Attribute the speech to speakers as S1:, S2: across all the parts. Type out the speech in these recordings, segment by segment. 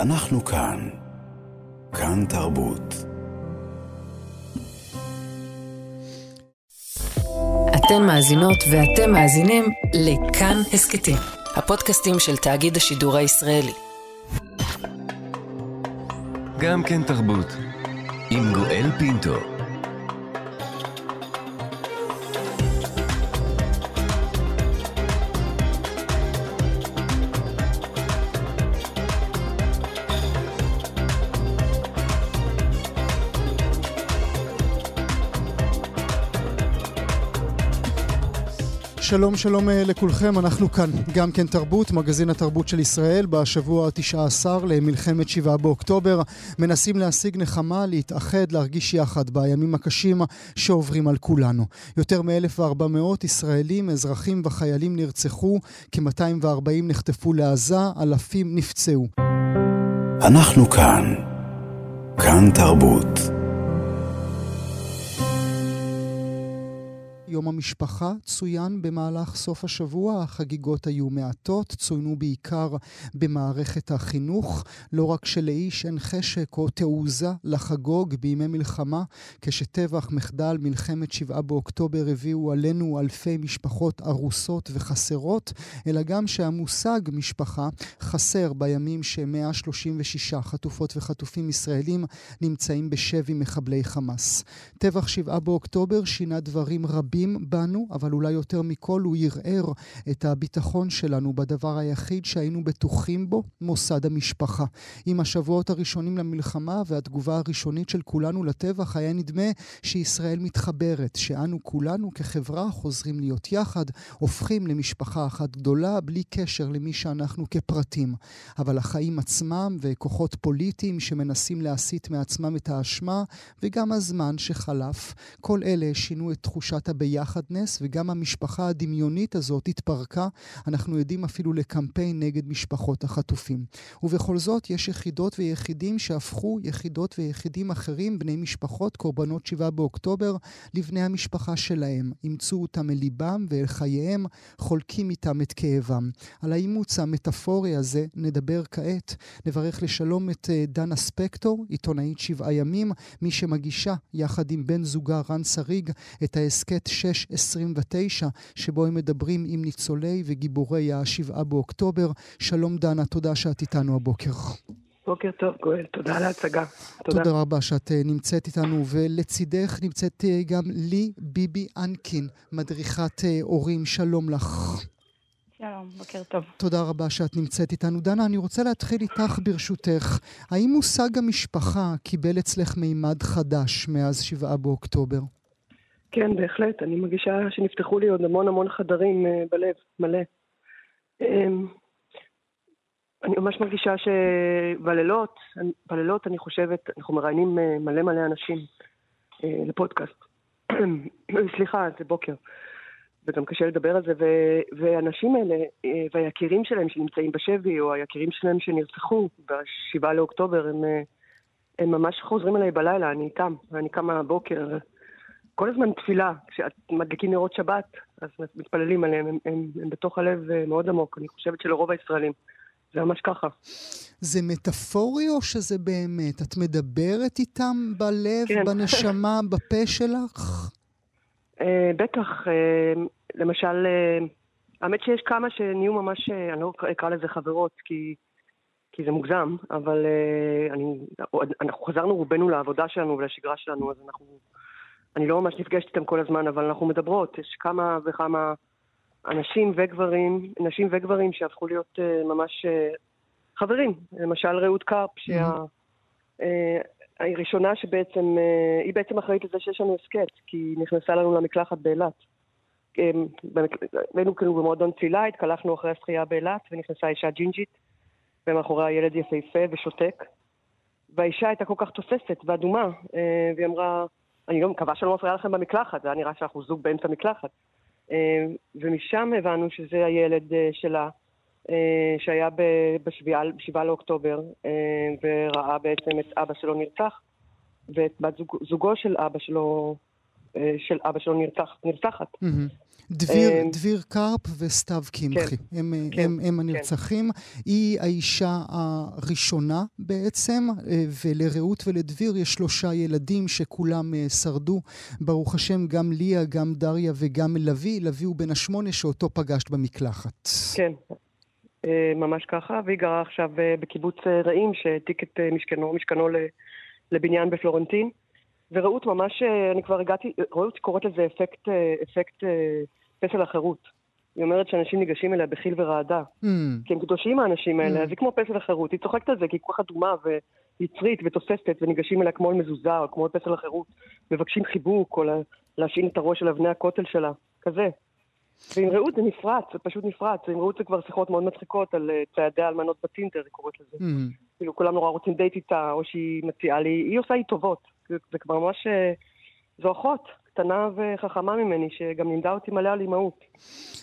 S1: אנחנו כאן. כאן תרבות.
S2: אתן מאזינות ואתם מאזינים לכאן הסכתים, הפודקאסטים של תאגיד השידור הישראלי.
S3: גם כן תרבות, עם גואל פינטו.
S4: שלום שלום אה, לכולכם, אנחנו כאן, גם כן תרבות, מגזין התרבות של ישראל, בשבוע ה-19 למלחמת 7 באוקטובר, מנסים להשיג נחמה, להתאחד, להרגיש יחד בימים הקשים שעוברים על כולנו. יותר מ-1,400 ישראלים, אזרחים וחיילים נרצחו, כ-240 נחטפו לעזה, אלפים נפצעו.
S1: אנחנו כאן. כאן תרבות.
S4: יום המשפחה צוין במהלך סוף השבוע, החגיגות היו מעטות, צוינו בעיקר במערכת החינוך. לא רק שלאיש אין חשק או תעוזה לחגוג בימי מלחמה, כשטבח, מחדל, מלחמת שבעה באוקטובר הביאו עלינו אלפי משפחות ארוסות וחסרות, אלא גם שהמושג משפחה חסר בימים ש-136 חטופות וחטופים ישראלים נמצאים בשבי מחבלי חמאס. טבח שבעה באוקטובר שינה דברים רבים. רבים בנו, אבל אולי יותר מכל הוא ערער את הביטחון שלנו בדבר היחיד שהיינו בטוחים בו, מוסד המשפחה. עם השבועות הראשונים למלחמה והתגובה הראשונית של כולנו לטבח, היה נדמה שישראל מתחברת, שאנו כולנו כחברה חוזרים להיות יחד, הופכים למשפחה אחת גדולה, בלי קשר למי שאנחנו כפרטים. אבל החיים עצמם וכוחות פוליטיים שמנסים להסיט מעצמם את האשמה, וגם הזמן שחלף, כל אלה שינו את תחושת הביחד. ביחדנס, וגם המשפחה הדמיונית הזאת התפרקה. אנחנו יודעים אפילו לקמפיין נגד משפחות החטופים. ובכל זאת, יש יחידות ויחידים שהפכו יחידות ויחידים אחרים, בני משפחות, קורבנות 7 באוקטובר, לבני המשפחה שלהם. אימצו אותם אל ליבם ואל חייהם, חולקים איתם את כאבם. על האימוץ המטאפורי הזה נדבר כעת. נברך לשלום את אה, דנה ספקטור, עיתונאית שבעה ימים, מי שמגישה יחד עם בן זוגה רן שריג את ההסכת 629, שבו הם מדברים עם ניצולי וגיבורי השבעה באוקטובר. שלום דנה, תודה שאת איתנו הבוקר.
S5: בוקר טוב, גואל, תודה על ההצגה.
S4: תודה. תודה רבה שאת אה, נמצאת איתנו, ולצידך נמצאת אה, גם לי ביבי אנקין, מדריכת אה, הורים, שלום לך.
S6: שלום, בוקר טוב.
S4: תודה רבה שאת נמצאת איתנו. דנה, אני רוצה להתחיל איתך ברשותך. האם מושג המשפחה קיבל אצלך מימד חדש מאז שבעה באוקטובר?
S5: כן, בהחלט. אני מרגישה שנפתחו לי עוד המון המון חדרים uh, בלב, מלא. Um, אני ממש מרגישה שבלילות, בלילות אני חושבת, אנחנו מראיינים uh, מלא מלא אנשים uh, לפודקאסט. סליחה, זה בוקר. וגם קשה לדבר על זה, ו- והאנשים האלה, והיקירים שלהם שנמצאים בשבי, או היקירים שלהם שנרצחו ב-7 לאוקטובר, הם, הם ממש חוזרים אליי בלילה, אני איתם, ואני קמה בבוקר, כל הזמן תפילה, כשמדליקים נרות שבת, אז מתפללים עליהם, הם, הם, הם בתוך הלב אה, מאוד עמוק, אני חושבת שלרוב הישראלים. זה ממש ככה.
S4: זה מטאפורי או שזה באמת? את מדברת איתם בלב, כן. בנשמה, בפה שלך?
S5: Uh, בטח. Uh, למשל, uh, האמת שיש כמה שנהיו ממש, uh, אני לא אקרא לזה חברות, כי, כי זה מוגזם, אבל uh, אני, אנחנו חזרנו רובנו לעבודה שלנו ולשגרה שלנו, אז אנחנו אני לא ממש נפגשת איתם כל הזמן, אבל אנחנו מדברות. יש כמה וכמה אנשים וגברים, נשים וגברים שהפכו להיות uh, ממש uh, חברים. למשל רעות קרפ, שהיא mm-hmm. uh, הראשונה שבעצם, uh, היא בעצם אחראית לזה שיש לנו הסכת, כי היא נכנסה לנו למקלחת באילת. היינו כאילו במועדון צלילה, התקלחנו אחרי השחייה באילת, ונכנסה אישה ג'ינג'ית, ומאחוריה ילד יפהפה ושותק. והאישה הייתה כל כך תוססת ואדומה, והיא אמרה, אני לא מקווה שאני לא מפריעה לכם במקלחת, זה היה נראה שאנחנו זוג באמצע מקלחת. אה, ומשם הבנו שזה הילד אה, שלה, אה, שהיה ב-7 לאוקטובר, וראה בעצם את אבא שלו נרצח, ואת בת זוג, זוגו של אבא שלו, של אבא שלו נרצח, נרצחת. Mm-hmm.
S4: דביר,
S5: אה,
S4: דביר קרפ וסתיו קמחי,
S5: כן,
S4: הם, אה,
S5: כן,
S4: הם, הם הנרצחים. היא האישה הראשונה בעצם, אה, ולרעות ולדביר יש שלושה ילדים שכולם שרדו. ברוך השם, גם ליה, גם דריה וגם לביא. לביא הוא בן השמונה שאותו פגשת במקלחת.
S5: כן, ממש ככה, והיא גרה עכשיו בקיבוץ רעים, שהעתיק את משכנו, משכנו לבניין בפלורנטין. ורעות ממש, אני כבר הגעתי, רעות קוראת לזה אפקט, אפקט פסל החירות. היא אומרת שאנשים ניגשים אליה בחיל ורעדה.
S4: Mm,
S5: כי הם קדושים האנשים האלה,
S4: Mm.
S5: אז היא כמו פסל החירות. היא צוחקת על זה כי היא כל כך אדומה ויצרית ותוססת, וניגשים אליה כמו אל מזוזה או כמו אל פסל החירות. מבקשים חיבוק או לה- להשעין את הראש על אבני הכותל שלה, כזה. ועם רעות זה נפרץ, זה פשוט נפרץ. ועם רעות זה כבר שיחות מאוד מצחיקות על אה, צעדי האלמנות בטינדר, היא קוראת לזה.
S4: mm.
S5: כאילו כולם נורא רוצים דייט איתה, או שהיא מציעה לי, היא עושה לי טובות. זה, זה כבר ממש, אה, זו אחות קטנה וחכמה ממני, שגם לימדה אותי מלא על אימהות.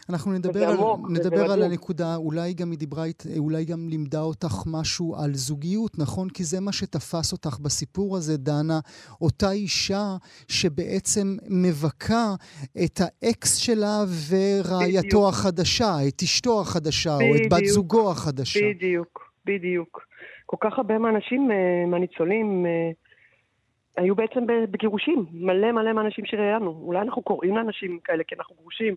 S4: אנחנו נדבר, על,
S5: עמוק,
S4: נדבר על. הנקודה, אולי גם היא דיברה, אולי גם לימדה אותך משהו על זוגיות, נכון? כי זה מה שתפס אותך בסיפור הזה, דנה. אותה אישה שבעצם מבכה את האקס שלה ורעייתו
S5: בדיוק.
S4: החדשה, את אשתו החדשה, או את בת
S5: בדיוק.
S4: זוגו החדשה.
S5: בדיוק, בדיוק. כל כך הרבה מהאנשים, אה, מהניצולים, אה, היו בעצם בגירושים. מלא מלא מהאנשים שראיינו. אולי אנחנו קוראים לאנשים כאלה כי אנחנו גרושים.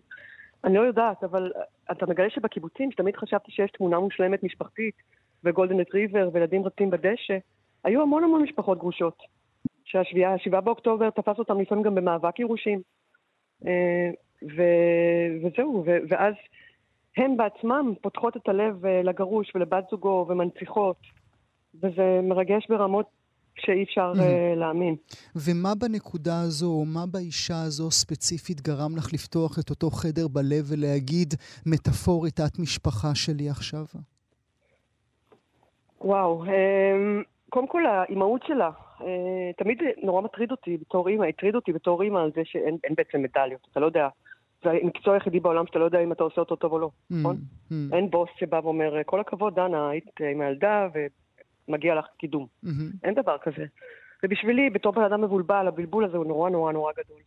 S5: אני לא יודעת, אבל אתה מגלה שבקיבוצים, שתמיד חשבתי שיש תמונה מושלמת משפחתית, וגולדן רטריבר, וילדים רצים בדשא, היו המון המון משפחות גרושות. שהשביעה, השבעה באוקטובר תפס אותם לפעמים גם במאבק גירושים. אה, ו- וזהו, ו- ואז הן בעצמן פותחות את הלב אה, לגרוש ולבת זוגו ומנציחות, וזה מרגש ברמות שאי אפשר אה, להאמין.
S4: ומה בנקודה הזו, או מה באישה הזו ספציפית גרם לך לפתוח את אותו חדר בלב ולהגיד, מטאפורית, את משפחה שלי עכשיו?
S5: וואו, אמ, קודם כל האימהות שלה, אה, תמיד נורא מטריד אותי בתור אימא, הטריד אותי בתור אימא על זה שאין אין בעצם מדליות, אתה לא יודע. זה המקצוע היחידי בעולם שאתה לא יודע אם אתה עושה אותו טוב או לא, נכון? אין בוס שבא ואומר, כל הכבוד, דנה, היית עם הילדה ומגיע לך קידום.
S4: mm,
S5: אין דבר כזה. ובשבילי, בתור בן אדם מבולבל, הבלבול הזה הוא נורא נורא נורא גדול.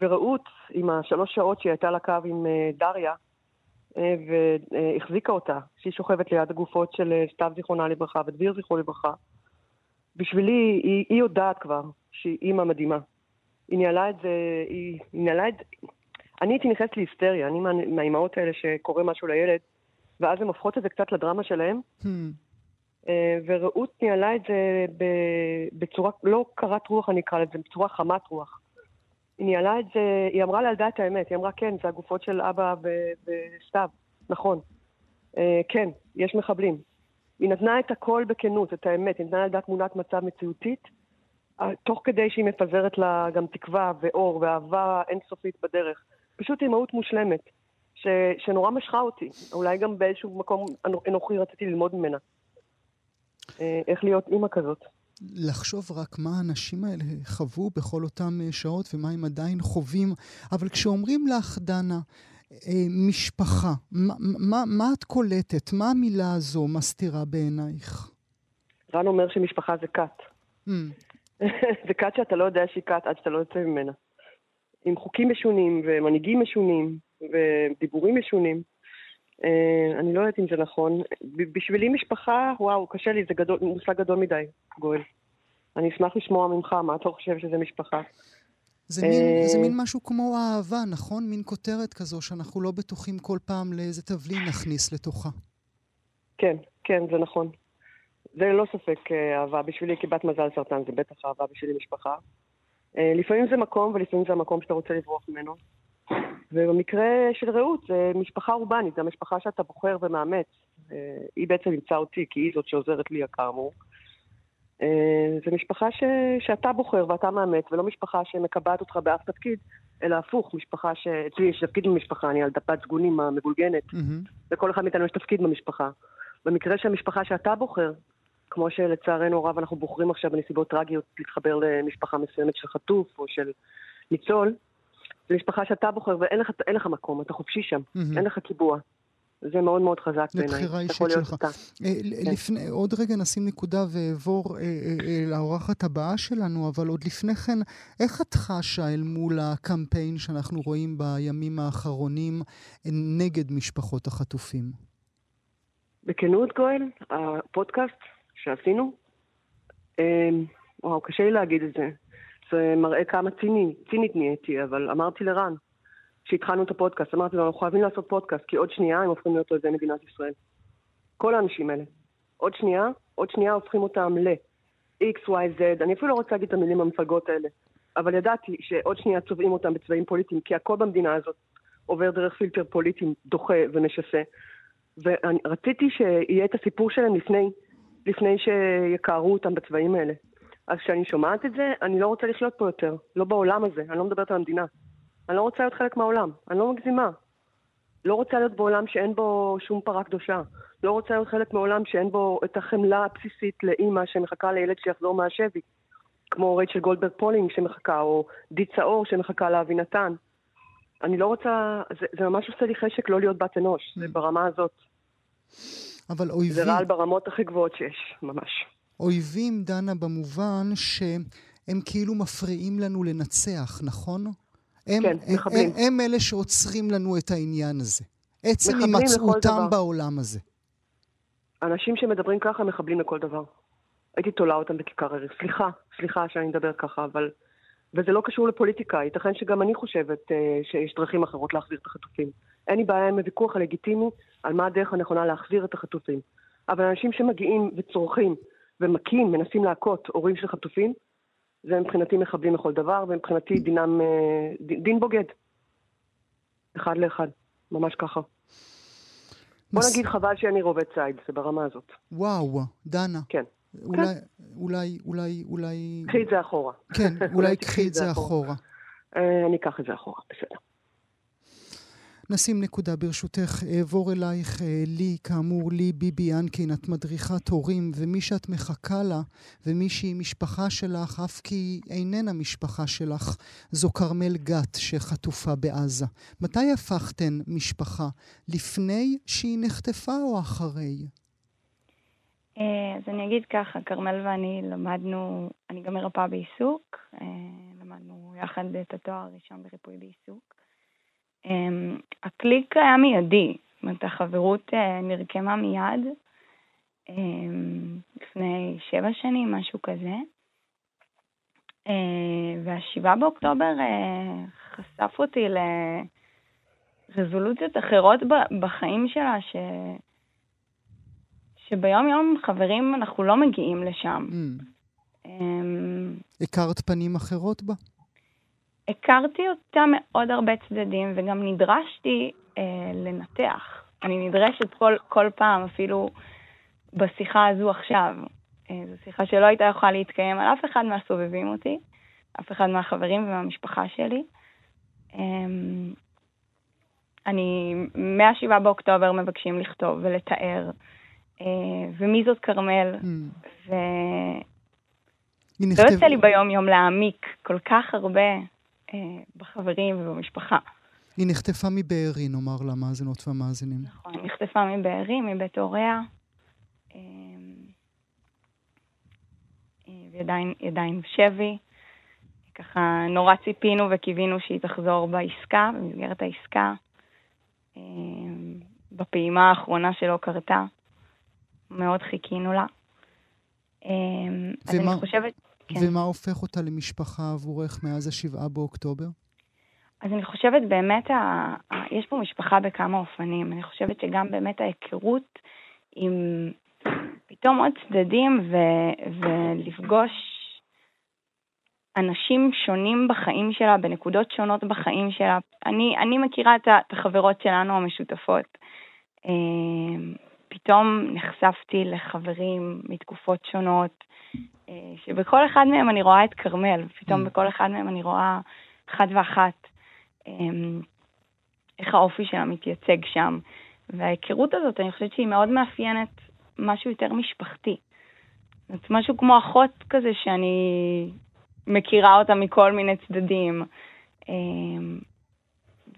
S5: ורעות, עם השלוש שעות שהיא הייתה על הקו עם אה, דריה, אה, והחזיקה אותה, שהיא שוכבת ליד הגופות של אה, סתיו זיכרונה לברכה ודביר זיכרונו לברכה, בשבילי, היא, היא יודעת כבר שהיא אימא מדהימה. היא ניהלה את זה, היא, היא ניהלה את. אני הייתי נכנסת להיסטריה, אני מה, מהאימהות האלה שקורה משהו לילד, ואז הן הופכות את זה קצת לדרמה שלהם,
S4: mm.
S5: אה, ורעות ניהלה את זה בצורה, לא קרת רוח אני אקרא לזה, בצורה חמת רוח. היא ניהלה את זה, היא אמרה לילדה את האמת, היא אמרה כן, זה הגופות של אבא וסתיו, נכון. אה, כן, יש מחבלים. היא נתנה את הכל בכנות, את האמת, היא נתנה לילדה תמונת מצב מציאותית, אה, תוך כדי שהיא מפזרת לה גם תקווה ואור ואהבה אינסופית בדרך. פשוט אימהות מושלמת, ש- שנורא משכה אותי. אולי גם באיזשהו מקום אנוכי רציתי ללמוד ממנה. אה, איך להיות אימא כזאת.
S4: לחשוב רק מה האנשים האלה חוו בכל אותם אה, שעות ומה הם עדיין חווים. אבל כשאומרים לך, דנה, אה, משפחה, מה, מה, מה את קולטת? מה המילה הזו מסתירה בעינייך?
S5: רן אומר שמשפחה זה כת.
S4: Mm,
S5: זה כת שאתה לא יודע שהיא כת עד שאתה לא יוצא ממנה. עם חוקים משונים ומנהיגים משונים ודיבורים משונים. אה, אני לא יודעת אם זה נכון. בשבילי משפחה, וואו, קשה לי, זה גדול, מושג גדול מדי, גואל. אני אשמח לשמוע ממך, מה אתה חושב שזה משפחה?
S4: זה, מין,
S5: אה,
S4: זה מין משהו כמו אהבה, נכון? מין כותרת כזו שאנחנו לא בטוחים כל פעם לאיזה תבלין נכניס לתוכה.
S5: כן, כן, זה נכון. זה ללא ספק אה, אהבה. בשבילי כבת מזל סרטן זה בטח אהבה בשבילי משפחה. אה, לפעמים זה מקום ולפעמים זה המקום שאתה רוצה לברוח ממנו. ובמקרה של רעות, זה משפחה אורבנית, זו המשפחה שאתה בוחר ומאמץ. אה, היא בעצם אימצה אותי, כי היא זאת שעוזרת לי, כאמור. אה, זו משפחה ש... שאתה בוחר ואתה מאמץ, ולא משפחה שמקבעת אותך באף תפקיד, אלא הפוך, משפחה ש... אצלי יש תפקיד במשפחה, אני על דפת סגונים המבולגנת.
S4: מהמם.
S5: לכל אחד מאיתנו יש תפקיד במשפחה. במקרה של המשפחה שאתה בוחר, כמו שלצערנו הרב אנחנו בוחרים עכשיו בנסיבות טרגיות להתחבר למשפחה מסוימת של חטוף או של ניצול, זו משפחה שאתה בוחר ואין לך, לך מקום, אתה חופשי שם,
S4: מהמם.
S5: אין לך קיבוע. זה מאוד מאוד חזק בעיניי.
S4: לבחירה אישית שלך. אה, כן. לפני, עוד רגע נשים נקודה ואעבור אה, אה, לאורחת הבאה שלנו, אבל עוד לפני כן, איך את חשה אל מול הקמפיין שאנחנו רואים בימים האחרונים נגד משפחות החטופים?
S5: בכנות, גואל, הפודקאסט שעשינו, וואו, קשה לי להגיד את זה. זה מראה כמה ציני, צינית נהייתי, אבל אמרתי לרן, כשהתחלנו את הפודקאסט, אמרתי לו, אנחנו חייבים לעשות פודקאסט, כי עוד שנייה הם הופכים להיות אויבי מדינת ישראל. כל האנשים האלה. עוד שנייה, עוד שנייה הופכים אותם ל-X, Y, Z, אני אפילו לא רוצה להגיד את המילים המפלגות האלה, אבל ידעתי שעוד שנייה צובעים אותם בצבעים פוליטיים, כי הכל במדינה הזאת עובר דרך פילטר פוליטי דוחה ומשסה. ורציתי שיהיה את הסיפור שלהם לפני, לפני שיקערו אותם בצבעים האלה. אז כשאני שומעת את זה, אני לא רוצה לחיות פה יותר. לא בעולם הזה, אני לא מדברת על המדינה. אני לא רוצה להיות חלק מהעולם, אני לא מגזימה. לא רוצה להיות בעולם שאין בו שום פרה קדושה. לא רוצה להיות חלק מעולם שאין בו את החמלה הבסיסית לאימא שמחכה לילד שיחזור מהשבי. כמו רייצ'ל גולדברג פולין שמחכה, או די צאור שמחכה לאבינתן. אני לא רוצה, זה, זה ממש עושה לי חשק לא להיות בת אנוש, זה. ברמה הזאת.
S4: אבל אויבים...
S5: זה רעל ברמות הכי גבוהות שיש, ממש.
S4: אויבים, דנה, במובן שהם כאילו מפריעים לנו לנצח, נכון?
S5: הם, כן, הם, מחבלים.
S4: הם, הם אלה שעוצרים לנו את העניין הזה. עצם הימצאותם בעולם הזה.
S5: אנשים שמדברים ככה מחבלים לכל דבר. הייתי תולה אותם בכיכר ערך. סליחה, סליחה שאני מדבר ככה, אבל... וזה לא קשור לפוליטיקה, ייתכן שגם אני חושבת uh, שיש דרכים אחרות להחזיר את החטופים. אין לי בעיה עם הוויכוח הלגיטימי על מה הדרך הנכונה להחזיר את החטופים. אבל אנשים שמגיעים וצורכים ומכים, מנסים להכות הורים של חטופים, זה מבחינתי מחבלים לכל דבר, ומבחינתי דינם, אה, דין, דין בוגד. אחד לאחד, ממש ככה. בוא נגיד חבל שאני רובה ציד, זה ברמה הזאת.
S4: וואו, דנה.
S5: כן.
S4: אולי, כן. אולי, אולי, אולי...
S5: קחי את זה אחורה.
S4: כן, אולי קחי את זה אחורה.
S5: אה, אני אקח את זה אחורה, בסדר.
S4: נשים נקודה ברשותך, אעבור אלייך, אה, לי, כאמור, לי, ביבי ינקין, את מדריכת הורים, ומי שאת מחכה לה, ומי שהיא משפחה שלך, אף כי היא איננה משפחה שלך, זו כרמל גת שחטופה בעזה. מתי הפכתן משפחה? לפני שהיא נחטפה או אחרי?
S6: אה, אז אני אגיד ככה, כרמל ואני למדנו, אני גם מרפאה בעיסוק, אה, למדנו יחד את התואר הראשון בריפוי בעיסוק. אמ, הקליק היה מיידי, זאת אומרת, החברות אה, נרקמה מיד, אמ, לפני שבע שנים, משהו כזה. אה, והשבעה באוקטובר אה, חשף אותי לרזולוציות אחרות בחיים שלה, ש... שביום יום, חברים, אנחנו לא מגיעים לשם. Mm.
S4: הכרת פנים אחרות בה?
S6: הכרתי אותה מאוד הרבה צדדים, וגם נדרשתי אה, לנתח. אני נדרשת כל, כל פעם, אפילו בשיחה הזו עכשיו. אה, זו שיחה שלא הייתה יכולה להתקיים על אף אחד מהסובבים אותי, אף אחד מהחברים ומהמשפחה שלי. אה, אני, מ-7 באוקטובר מבקשים לכתוב ולתאר, אה, ומי זאת כרמל, mm. ו... לא יוצא לי ביום-יום להעמיק כל כך הרבה בחברים ובמשפחה.
S4: היא נחטפה מבארי, נאמר למאזינות והמאזינים.
S6: נכון, היא נחטפה מבארי, מבית הוריה. אה, אה, והיא עדיין בשבי. ככה נורא ציפינו וקיווינו שהיא תחזור בעסקה, במסגרת העסקה. בפעימה האחרונה שלא קרתה. מאוד חיכינו לה. אז אני חושבת...
S4: כן. ומה הופך אותה למשפחה עבורך מאז השבעה באוקטובר?
S6: אז אני חושבת באמת, ה... יש פה משפחה בכמה אופנים. אני חושבת שגם באמת ההיכרות עם פתאום עוד צדדים ו... ולפגוש אנשים שונים בחיים שלה, בנקודות שונות בחיים שלה. אני, אני מכירה את החברות שלנו המשותפות. פתאום נחשפתי לחברים מתקופות שונות, אה, שבכל אחד מהם אני רואה את כרמל, פתאום mm. בכל אחד מהם אני רואה אחת ואחת אמ, איך האופי שלה מתייצג שם. וההיכרות הזאת, אני חושבת שהיא מאוד מאפיינת משהו יותר משפחתי. זאת משהו כמו אחות כזה שאני מכירה אותה מכל מיני צדדים.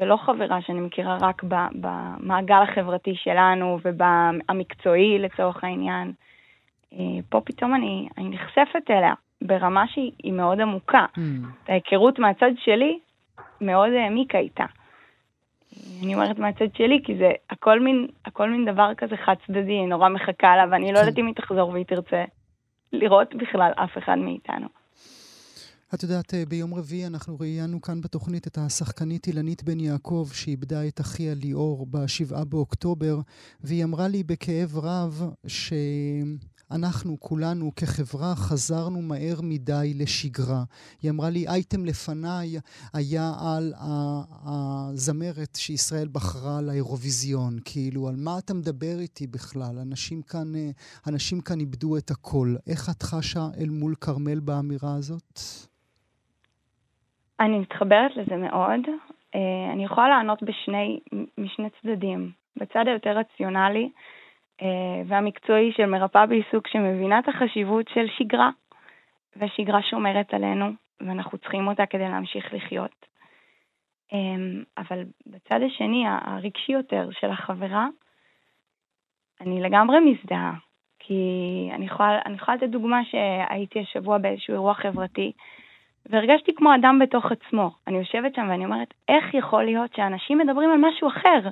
S6: ולא חברה שאני מכירה רק במעגל החברתי שלנו ובמקצועי לצורך העניין. אה, פה פתאום אני, אני נחשפת אליה ברמה שהיא מאוד עמוקה. Mm. ההיכרות מהצד שלי מאוד העמיקה איתה. אני אומרת מהצד שלי, כי זה הכל מין, הכל מין דבר כזה חד צדדי, נורא מחכה לה, ואני לא כן. יודעת אם היא תחזור והיא תרצה לראות בכלל אף אחד מאיתנו.
S4: את יודעת, אה, ביום רביעי אנחנו ראיינו כאן בתוכנית את השחקנית אילנית בן יעקב, שאיבדה את אחיה ליאור בשבעה באוקטובר, והיא אמרה לי בכאב רב שאנחנו, כולנו כחברה, חזרנו מהר מדי לשגרה. היא אמרה לי, אייטם לפניי היה על הזמרת שישראל בחרה לאירוויזיון. כאילו, על מה אתה מדבר איתי בכלל? אנשים כאן, אה, אנשים כאן איבדו את הכל. איך את חשה אל מול כרמל באמירה הזאת?
S6: אני מתחברת לזה מאוד. אה, אני יכולה לענות בשני, משני צדדים. בצד היותר רציונלי אה, והמקצועי של מרפאה בעיסוק שמבינה את החשיבות של שגרה, והשגרה שומרת עלינו, ואנחנו צריכים אותה כדי להמשיך לחיות. אה, אבל בצד השני, הרגשי יותר של החברה, אני לגמרי מזדהה. כי אני יכולה, אני יכולה לתת דוגמה שהייתי השבוע באיזשהו אירוע חברתי, והרגשתי כמו אדם בתוך עצמו. אני יושבת שם ואני אומרת, איך יכול להיות שאנשים מדברים על משהו אחר?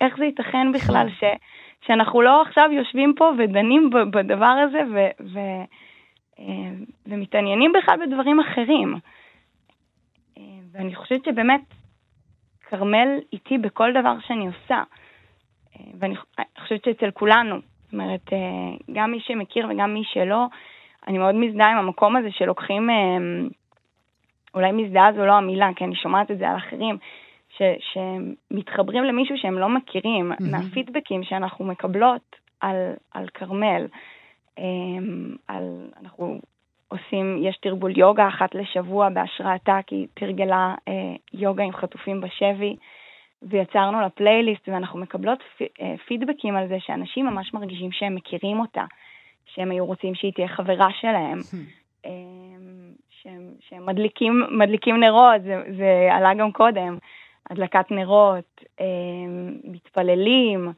S6: איך זה ייתכן בכלל ש, שאנחנו לא עכשיו יושבים פה ודנים בדבר הזה ו, ו, אה, ומתעניינים בכלל בדברים אחרים? אה, ואני חושבת שבאמת, כרמל איתי בכל דבר שאני עושה. אה, ואני חושבת שאצל כולנו, זאת אומרת, גם מי שמכיר וגם מי שלא, אני מאוד מזדהה עם המקום הזה שלוקחים אולי מזדהה זו לא המילה, כי אני שומעת את זה על אחרים, ש, שמתחברים למישהו שהם לא מכירים, mm-hmm. מהפידבקים שאנחנו מקבלות על, על כרמל. אמ, על, אנחנו עושים, יש תרגול יוגה אחת לשבוע בהשראתה, כי היא תרגלה אה, יוגה עם חטופים בשבי, ויצרנו לה פלייליסט, ואנחנו מקבלות אה, פידבקים על זה שאנשים ממש מרגישים שהם מכירים אותה, שהם היו רוצים שהיא תהיה חברה שלהם. שהם, שהם מדליקים, מדליקים נרות, זה, זה עלה גם קודם, הדלקת נרות, אה, מתפללים,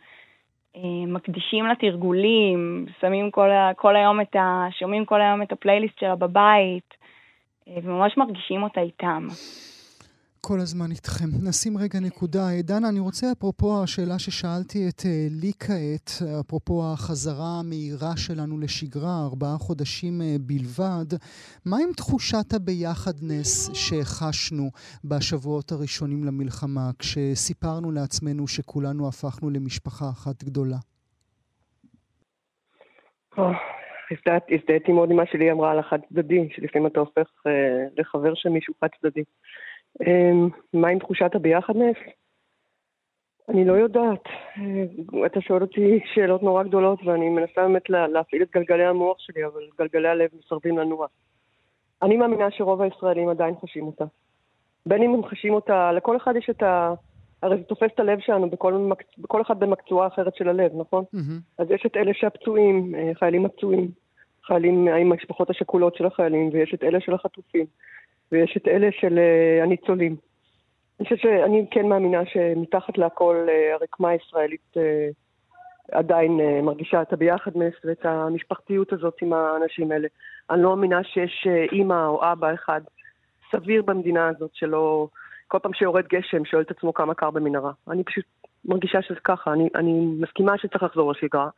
S6: אה, מקדישים לתרגולים, שמים כל, כל היום את ה... שומעים כל היום את הפלייליסט שלה בבית, אה, וממש מרגישים אותה איתם.
S4: כל הזמן איתכם. נשים רגע נקודה. דנה, אני רוצה, אפרופו השאלה ששאלתי את אה, לי כעת, אפרופו החזרה המהירה שלנו לשגרה, ארבעה חודשים אה, בלבד, מה עם תחושת הביחדנס שחשנו בשבועות הראשונים למלחמה, כשסיפרנו לעצמנו שכולנו הפכנו למשפחה אחת גדולה?
S5: הזדהיתי מאוד עם מה שלי אמרה על החד צדדי, שלפעמים אתה הופך אה, לחבר של מישהו חד צדדי. אמ, מה עם תחושת הביחדנס? אני לא יודעת. אה, אתה שואל אותי שאלות נורא גדולות ואני מנסה באמת להפעיל את גלגלי המוח שלי, אבל גלגלי הלב מסרבים לנוע. אני מאמינה שרוב הישראלים עדיין חשים אותה. בין אם הם חשים אותה, לכל אחד יש את ה... הרי זה תופס את הלב שלנו בכל, בכל אחד במקצועה אחרת של הלב, נכון? Mm-hmm. אז יש את אלה שהפצועים, אה, חיילים הפצועים, חיילים עם המשפחות השכולות של החיילים, ויש את אלה של החטופים. ויש את אלה של uh, הניצולים. אני חושבת שאני כן מאמינה שמתחת להכל uh, הרקמה הישראלית uh, עדיין מרגישה את הביחדנס ואת המשפחתיות הזאת עם האנשים האלה. אני לא מאמינה שיש אימא או אבא אחד סביר במדינה הזאת שלא... כל פעם שיורד גשם שואל את עצמו כמה קר במנהרה. אני פשוט מרגישה שזה ככה, אני, אני מסכימה שצריך לחזור לשגרה.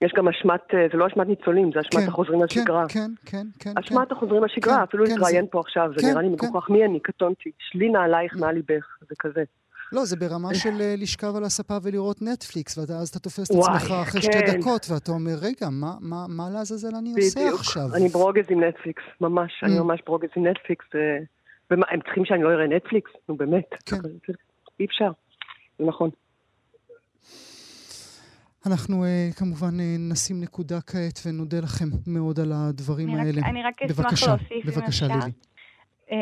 S5: יש גם אשמת, אה, זה לא אשמת ניצולים, זה אשמת כן, החוזרים כן, לשגרה.
S4: כן, כן, כן.
S5: אשמת כן, החוזרים לשגרה, כן, אפילו כן, להתראיין זה... פה עכשיו, זה כן, נראה לי כן. מגוחך. מי אני? קטונתי. שלי נעלייך מעל ליבך, זה כזה.
S4: לא, זה ברמה של אה, לשכב על הספה ולראות נטפליקס, ואז אתה תופס את עצמך אחרי שתי כן. דקות, ואתה אומר, רגע, מה, מה, מה לעזאזל אני עושה עכשיו?
S5: אני ברוגז עם נטפליקס, ממש, אני mm. ממש ברוגז עם נטפליקס. אה, ומה, הם צריכים שאני לא אראה נטפליקס? נו, באמת. כן. אי אפשר, זה נכון.
S4: אנחנו uh, כמובן uh, נשים נקודה כעת ונודה לכם מאוד על הדברים
S6: אני
S4: האלה.
S6: רק, אני רק אשמח להוסיף,
S4: בבקשה, לילי.
S6: Uh,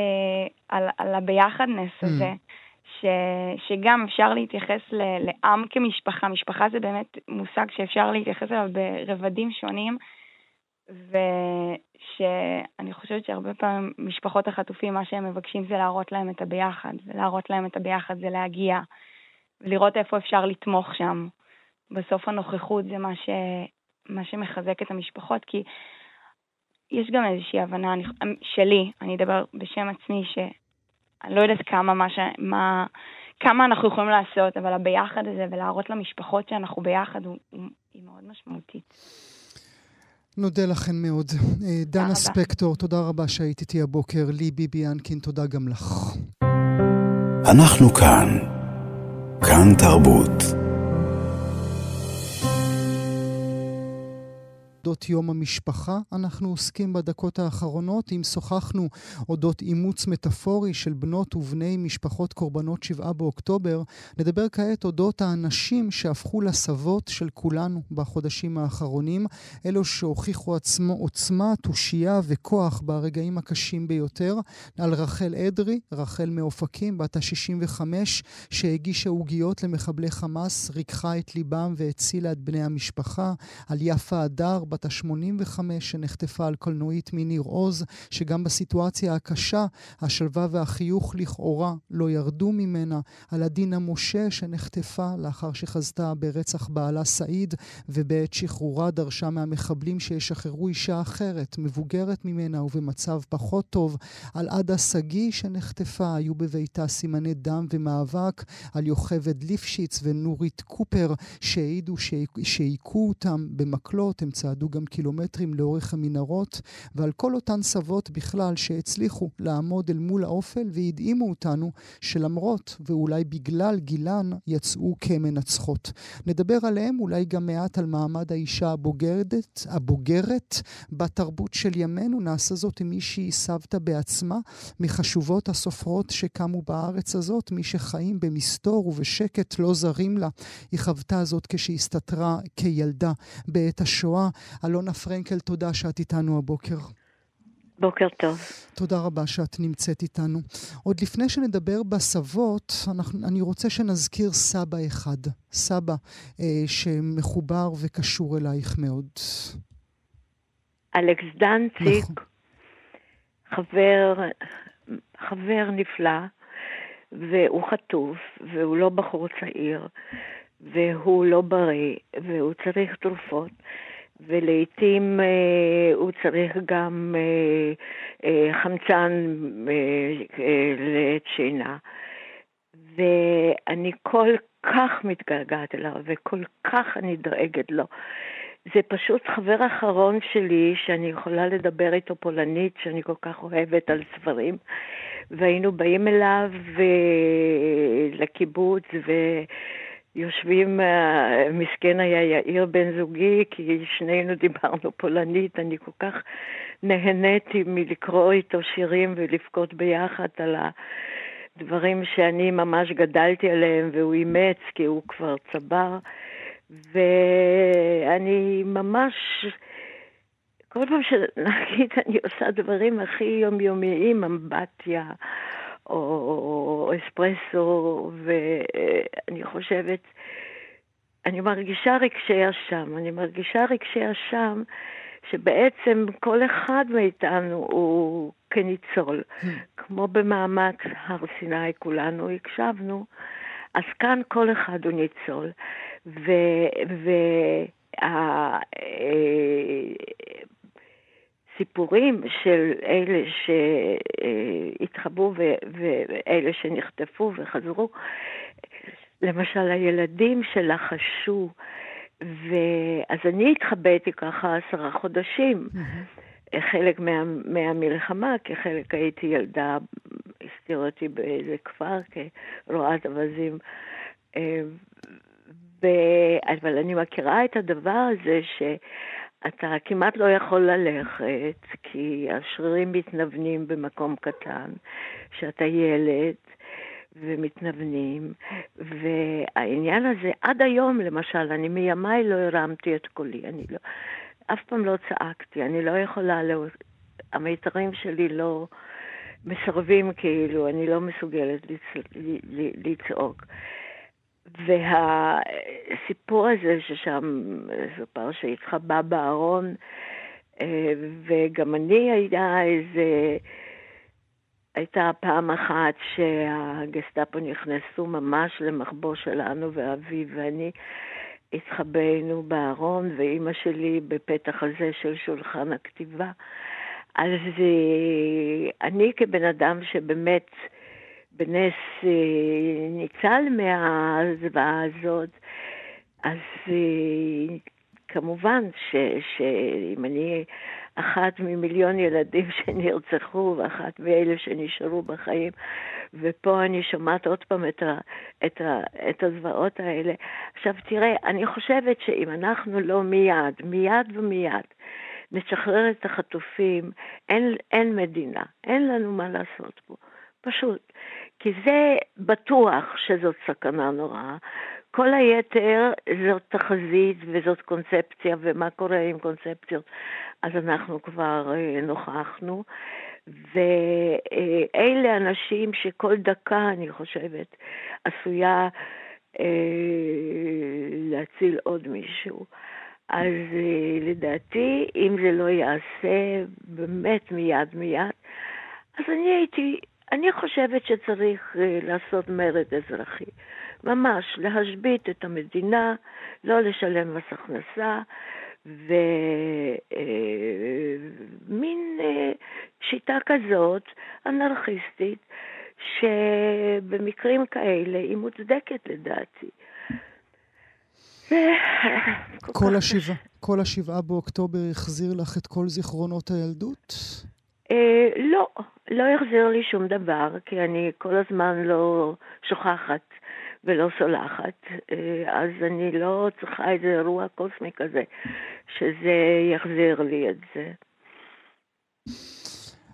S6: על, על הביחדנס mm. הזה, ש, שגם אפשר להתייחס ל, לעם כמשפחה. משפחה זה באמת מושג שאפשר להתייחס אליו ברבדים שונים, ושאני חושבת שהרבה פעמים משפחות החטופים, מה שהם מבקשים זה להראות להם את הביחד, ולהראות להם את הביחד זה להגיע, ולראות איפה אפשר לתמוך שם. בסוף הנוכחות זה מה, ש... מה שמחזק את המשפחות, כי יש גם איזושהי הבנה אני... שלי, אני אדבר בשם עצמי, שאני לא יודעת כמה, מה ש... מה... כמה אנחנו יכולים לעשות, אבל הביחד הזה ולהראות למשפחות שאנחנו ביחד הוא, הוא, היא מאוד משמעותית.
S4: נודה לכן מאוד. אה, דנה ספקטור, תודה רבה שהיית איתי הבוקר. לי ביבי אנקין, תודה גם לך.
S1: אנחנו כאן. כאן תרבות.
S4: אודות יום המשפחה אנחנו עוסקים בדקות האחרונות. אם שוחחנו אודות אימוץ מטאפורי של בנות ובני משפחות קורבנות שבעה באוקטובר, נדבר כעת אודות האנשים שהפכו לסבות של כולנו בחודשים האחרונים, אלו שהוכיחו עצמו עוצמה, תושייה וכוח ברגעים הקשים ביותר. על רחל אדרי, רחל מאופקים, בת ה-65, שהגישה עוגיות למחבלי חמאס, ריככה את ליבם והצילה את בני המשפחה. על יפה הדר, בת ה-85 שנחטפה על קולנועית מניר עוז, שגם בסיטואציה הקשה, השלווה והחיוך לכאורה לא ירדו ממנה, על עדינה משה שנחטפה לאחר שחזתה ברצח בעלה סעיד, ובעת שחרורה דרשה מהמחבלים שישחררו אישה אחרת, מבוגרת ממנה ובמצב פחות טוב, על עדה שגיא שנחטפה, היו בביתה סימני דם ומאבק, על יוכבד ליפשיץ ונורית קופר שהעידו שהיכו אותם במקלות, הם צעדו גם קילומטרים לאורך המנהרות, ועל כל אותן סבות בכלל שהצליחו לעמוד אל מול האופל והדהימו אותנו שלמרות ואולי בגלל גילן יצאו כמנצחות. נדבר עליהם אולי גם מעט על מעמד האישה הבוגרת, הבוגרת בתרבות של ימינו. נעשה זאת עם מי שהיא סבתא בעצמה, מחשובות הסופרות שקמו בארץ הזאת, מי שחיים במסתור ובשקט לא זרים לה. היא חוותה זאת כשהסתתרה כילדה בעת השואה. אלונה פרנקל, תודה שאת איתנו הבוקר.
S7: בוקר טוב.
S4: תודה רבה שאת נמצאת איתנו. עוד לפני שנדבר בסבות, אנחנו, אני רוצה שנזכיר סבא אחד. סבא אה, שמחובר וקשור אלייך מאוד.
S7: אלכס דנציק, נכון. חבר, חבר נפלא, והוא חטוף, והוא לא בחור צעיר, והוא לא בריא, והוא צריך תרופות. ולעיתים אה, הוא צריך גם אה, אה, חמצן אה, אה, לעת שינה. ואני כל כך מתגעגעת אליו, וכל כך אני דואגת לו. זה פשוט חבר אחרון שלי, שאני יכולה לדבר איתו פולנית, שאני כל כך אוהבת על ספרים. והיינו באים אליו לקיבוץ, ו... יושבים, uh, מסכן היה יאיר בן זוגי, כי שנינו דיברנו פולנית, אני כל כך נהניתי מלקרוא איתו שירים ולבכות ביחד על הדברים שאני ממש גדלתי עליהם, והוא אימץ, כי הוא כבר צבר. ואני ממש, כל פעם שנגיד אני עושה דברים הכי יומיומיים, אמבטיה, או אספרסו, ואני חושבת, אני מרגישה רגשי אשם, אני מרגישה רגשי אשם שבעצם כל אחד מאיתנו הוא כניצול. Hmm. כמו במעמד הר סיני כולנו הקשבנו, אז כאן כל אחד הוא ניצול. וה... סיפורים של אלה שהתחבאו ואלה שנחטפו וחזרו. למשל, הילדים שלחשו, ואז אני התחבאתי ככה עשרה חודשים. Mm-hmm. חלק מה, מהמלחמה, כי חלק הייתי ילדה, הסתיר אותי באיזה כפר כרועת אווזים. אה, ו... אבל אני מכירה את הדבר הזה ש... אתה כמעט לא יכול ללכת, כי השרירים מתנוונים במקום קטן, שאתה ילד ומתנוונים, והעניין הזה, עד היום למשל, אני מימיי לא הרמתי את קולי, אני לא, אף פעם לא צעקתי, אני לא יכולה, לא, המיתרים שלי לא מסרבים כאילו, אני לא מסוגלת לצ, לצעוק. והסיפור הזה ששם, זו פרשה שהתחבא בארון, וגם אני הייתה איזה... הייתה פעם אחת שהגסטאפו נכנסו ממש למחבוא שלנו, ואבי ואני התחבאנו בארון, ואימא שלי בפתח הזה של שולחן הכתיבה. אז אני כבן אדם שבאמת בנס אה, ניצל מהזוועה הזאת, אז אה, כמובן שאם אני אחת ממיליון ילדים שנרצחו ואחת מאלה שנשארו בחיים, ופה אני שומעת עוד פעם את, ה, את, ה, את הזוועות האלה. עכשיו תראה, אני חושבת שאם אנחנו לא מיד, מיד ומיד, נשחרר את החטופים, אין, אין מדינה, אין לנו מה לעשות פה. פשוט. כי זה בטוח שזאת סכנה נוראה. כל היתר זאת תחזית וזאת קונספציה, ומה קורה עם קונספציות, אז אנחנו כבר אה, נוכחנו. ואלה אנשים שכל דקה, אני חושבת, עשויה אה, להציל עוד מישהו. אז אה, לדעתי, אם זה לא ייעשה באמת מיד מיד, אז אני הייתי, אני חושבת שצריך אה, לעשות מרד אזרחי. ממש, להשבית את המדינה, לא לשלם מס הכנסה, ומין אה, שיטה כזאת, אנרכיסטית, שבמקרים כאלה היא מוצדקת לדעתי.
S4: כל, השבע, כל השבעה באוקטובר החזיר לך את כל זיכרונות הילדות?
S7: אה, לא, לא החזיר לי שום דבר, כי אני כל הזמן לא שוכחת ולא סולחת, אה, אז אני לא צריכה איזה אירוע קוסמי כזה, שזה יחזיר לי את זה.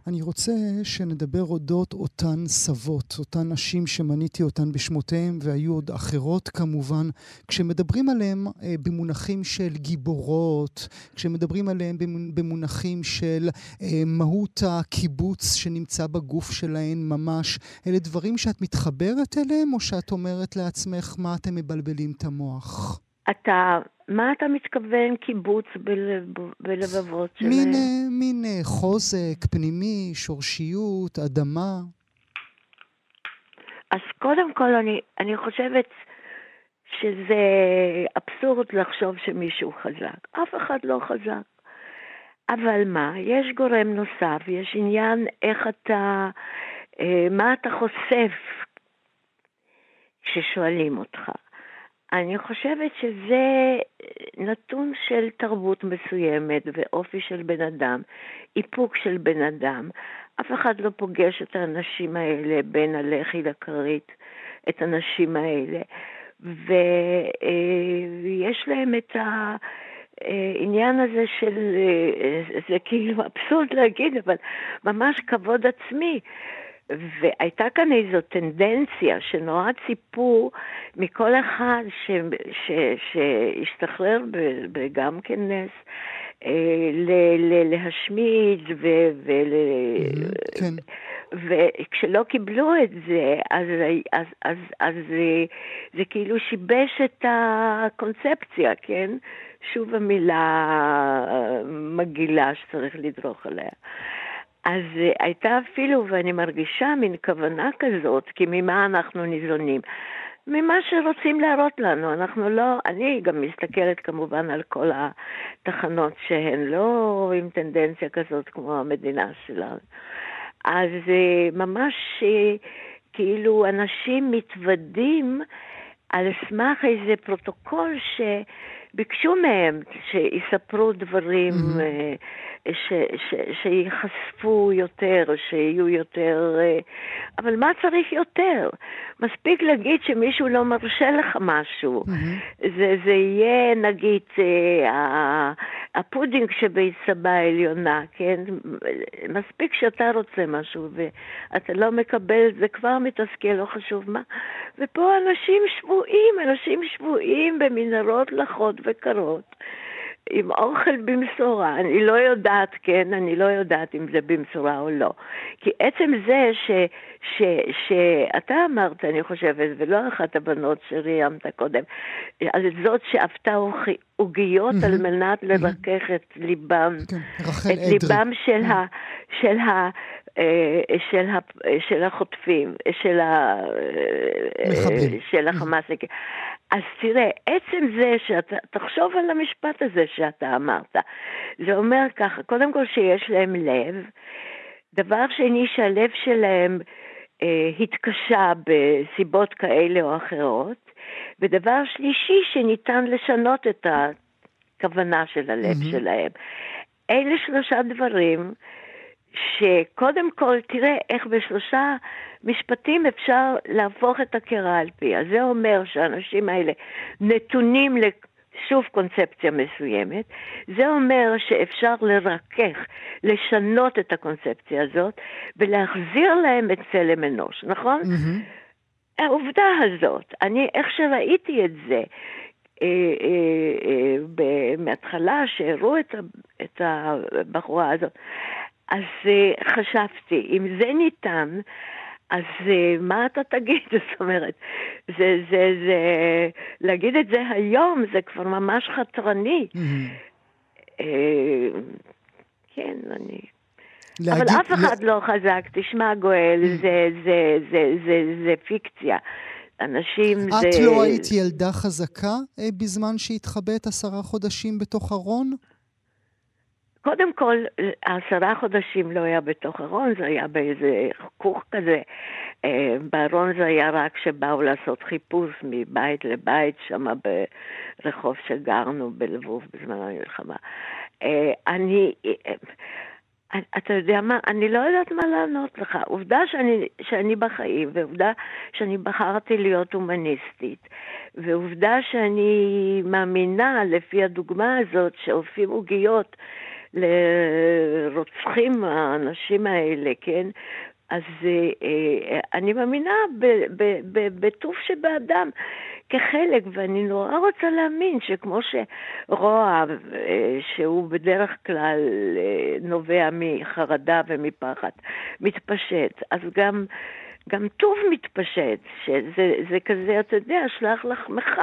S4: אני רוצה שנדבר אודות אותן סבות, אותן נשים שמניתי אותן בשמותיהם, והיו עוד אחרות כמובן. כשמדברים עליהן אה, במונחים של גיבורות, כשמדברים עליהן במונחים של אה, מהות הקיבוץ שנמצא בגוף שלהן ממש, אלה דברים שאת מתחברת אליהם, או שאת אומרת לעצמך, מה אתם מבלבלים את המוח?
S7: אתה מה אתה מתכוון קיבוץ בלב, בלבבות שלהם?
S4: מין, אה, מין אה, חוזק פנימי, שורשיות, אדמה.
S7: אז קודם כל אני, אני חושבת שזה אבסורד לחשוב שמישהו חזק. אף אחד לא חזק. אבל מה, יש גורם נוסף, יש עניין איך אתה, אה, מה אתה חושף כששואלים אותך. אני חושבת שזה נתון של תרבות מסוימת ואופי של בן אדם, איפוק של בן אדם. אף אחד לא פוגש את האנשים האלה בין הלחי לכרית, את הנשים האלה. ויש להם את העניין הזה של, זה כאילו אבסורד להגיד, אבל ממש כבוד עצמי. והייתה כאן איזו טנדנציה שנורא ציפו מכל אחד ש, ש, שהשתחרר גם כן נס, אה, ל, ל, להשמיד ו... ול... Mm-hmm, כן. וכשלא קיבלו את זה, אז, אז, אז, אז זה, זה כאילו שיבש את הקונספציה, כן? שוב המילה מגעילה שצריך לדרוך עליה. אז uh, הייתה אפילו, ואני מרגישה מין כוונה כזאת, כי ממה אנחנו ניזונים? ממה שרוצים להראות לנו. אנחנו לא, אני גם מסתכלת כמובן על כל התחנות שהן לא עם טנדנציה כזאת כמו המדינה שלנו. אז uh, ממש uh, כאילו אנשים מתוודים על סמך איזה פרוטוקול שביקשו מהם שיספרו דברים mm-hmm. ש, ש, שייחשפו יותר, שיהיו יותר... אה, אבל מה צריך יותר? מספיק להגיד שמישהו לא מרשה לך משהו. Mm-hmm. זה, זה יהיה, נגיד, אה, הפודינג שבעצבה העליונה, כן? מספיק שאתה רוצה משהו ואתה לא מקבל, זה כבר מתסכל, לא חשוב מה. ופה אנשים שבויים, אנשים שבויים במנהרות לחות וקרות. עם אוכל במשורה. אני לא יודעת, כן, אני לא יודעת אם זה במשורה או לא. כי עצם זה ש, ש, שאתה אמרת, אני חושבת, ולא אחת הבנות שראיימת קודם, על זאת שאפתה עוגיות על מנת לרכך את ליבם,
S4: כן,
S7: את ליבם של ה... של ה של, ה, של החוטפים, של, ה,
S4: מחבלים.
S7: של החמאסניקים. אז תראה, עצם זה שאתה, תחשוב על המשפט הזה שאתה אמרת. זה אומר ככה, קודם כל שיש להם לב, דבר שני שהלב שלהם אה, התקשה בסיבות כאלה או אחרות, ודבר שלישי שניתן לשנות את הכוונה של הלב mm-hmm. שלהם. אלה שלושה דברים שקודם כל, תראה איך בשלושה משפטים אפשר להפוך את הקערה על פיה. זה אומר שהאנשים האלה נתונים לשוב קונספציה מסוימת, זה אומר שאפשר לרכך, לשנות את הקונספציה הזאת ולהחזיר להם את צלם אנוש, נכון? Mm-hmm. העובדה הזאת, אני איך שראיתי את זה, אה, אה, אה, מההתחלה שהראו את, את הבחורה הזאת, אז uh, חשבתי, אם זה ניתן, אז uh, מה אתה תגיד? זאת אומרת, זה, זה, זה, להגיד את זה היום זה כבר ממש חתרני. Uh, כן, אני... להגיד... אבל אף אחד לא חזק, תשמע גואל, mm. זה, זה, זה, זה, זה פיקציה. אנשים
S4: את
S7: זה...
S4: את לא היית ילדה חזקה בזמן שהתחבאת עשרה חודשים בתוך ארון?
S7: קודם כל, עשרה חודשים לא היה בתוך ארון, זה היה באיזה כוך כזה. אה, בארון זה היה רק כשבאו לעשות חיפוש מבית לבית, שם ברחוב שגרנו בלבוב בזמן המלחמה. אה, אני, אה, אתה יודע מה, אני לא יודעת מה לענות לך. עובדה שאני, שאני בחיים, ועובדה שאני בחרתי להיות הומניסטית, ועובדה שאני מאמינה, לפי הדוגמה הזאת, שעופים עוגיות לרוצחים האנשים האלה, כן? אז אה, אה, אני מאמינה בטוב שבאדם כחלק, ואני נורא רוצה להאמין שכמו שרוע, אה, שהוא בדרך כלל נובע מחרדה ומפחד, מתפשט, אז גם, גם טוב מתפשט, שזה כזה, אתה יודע, שלח לחמך.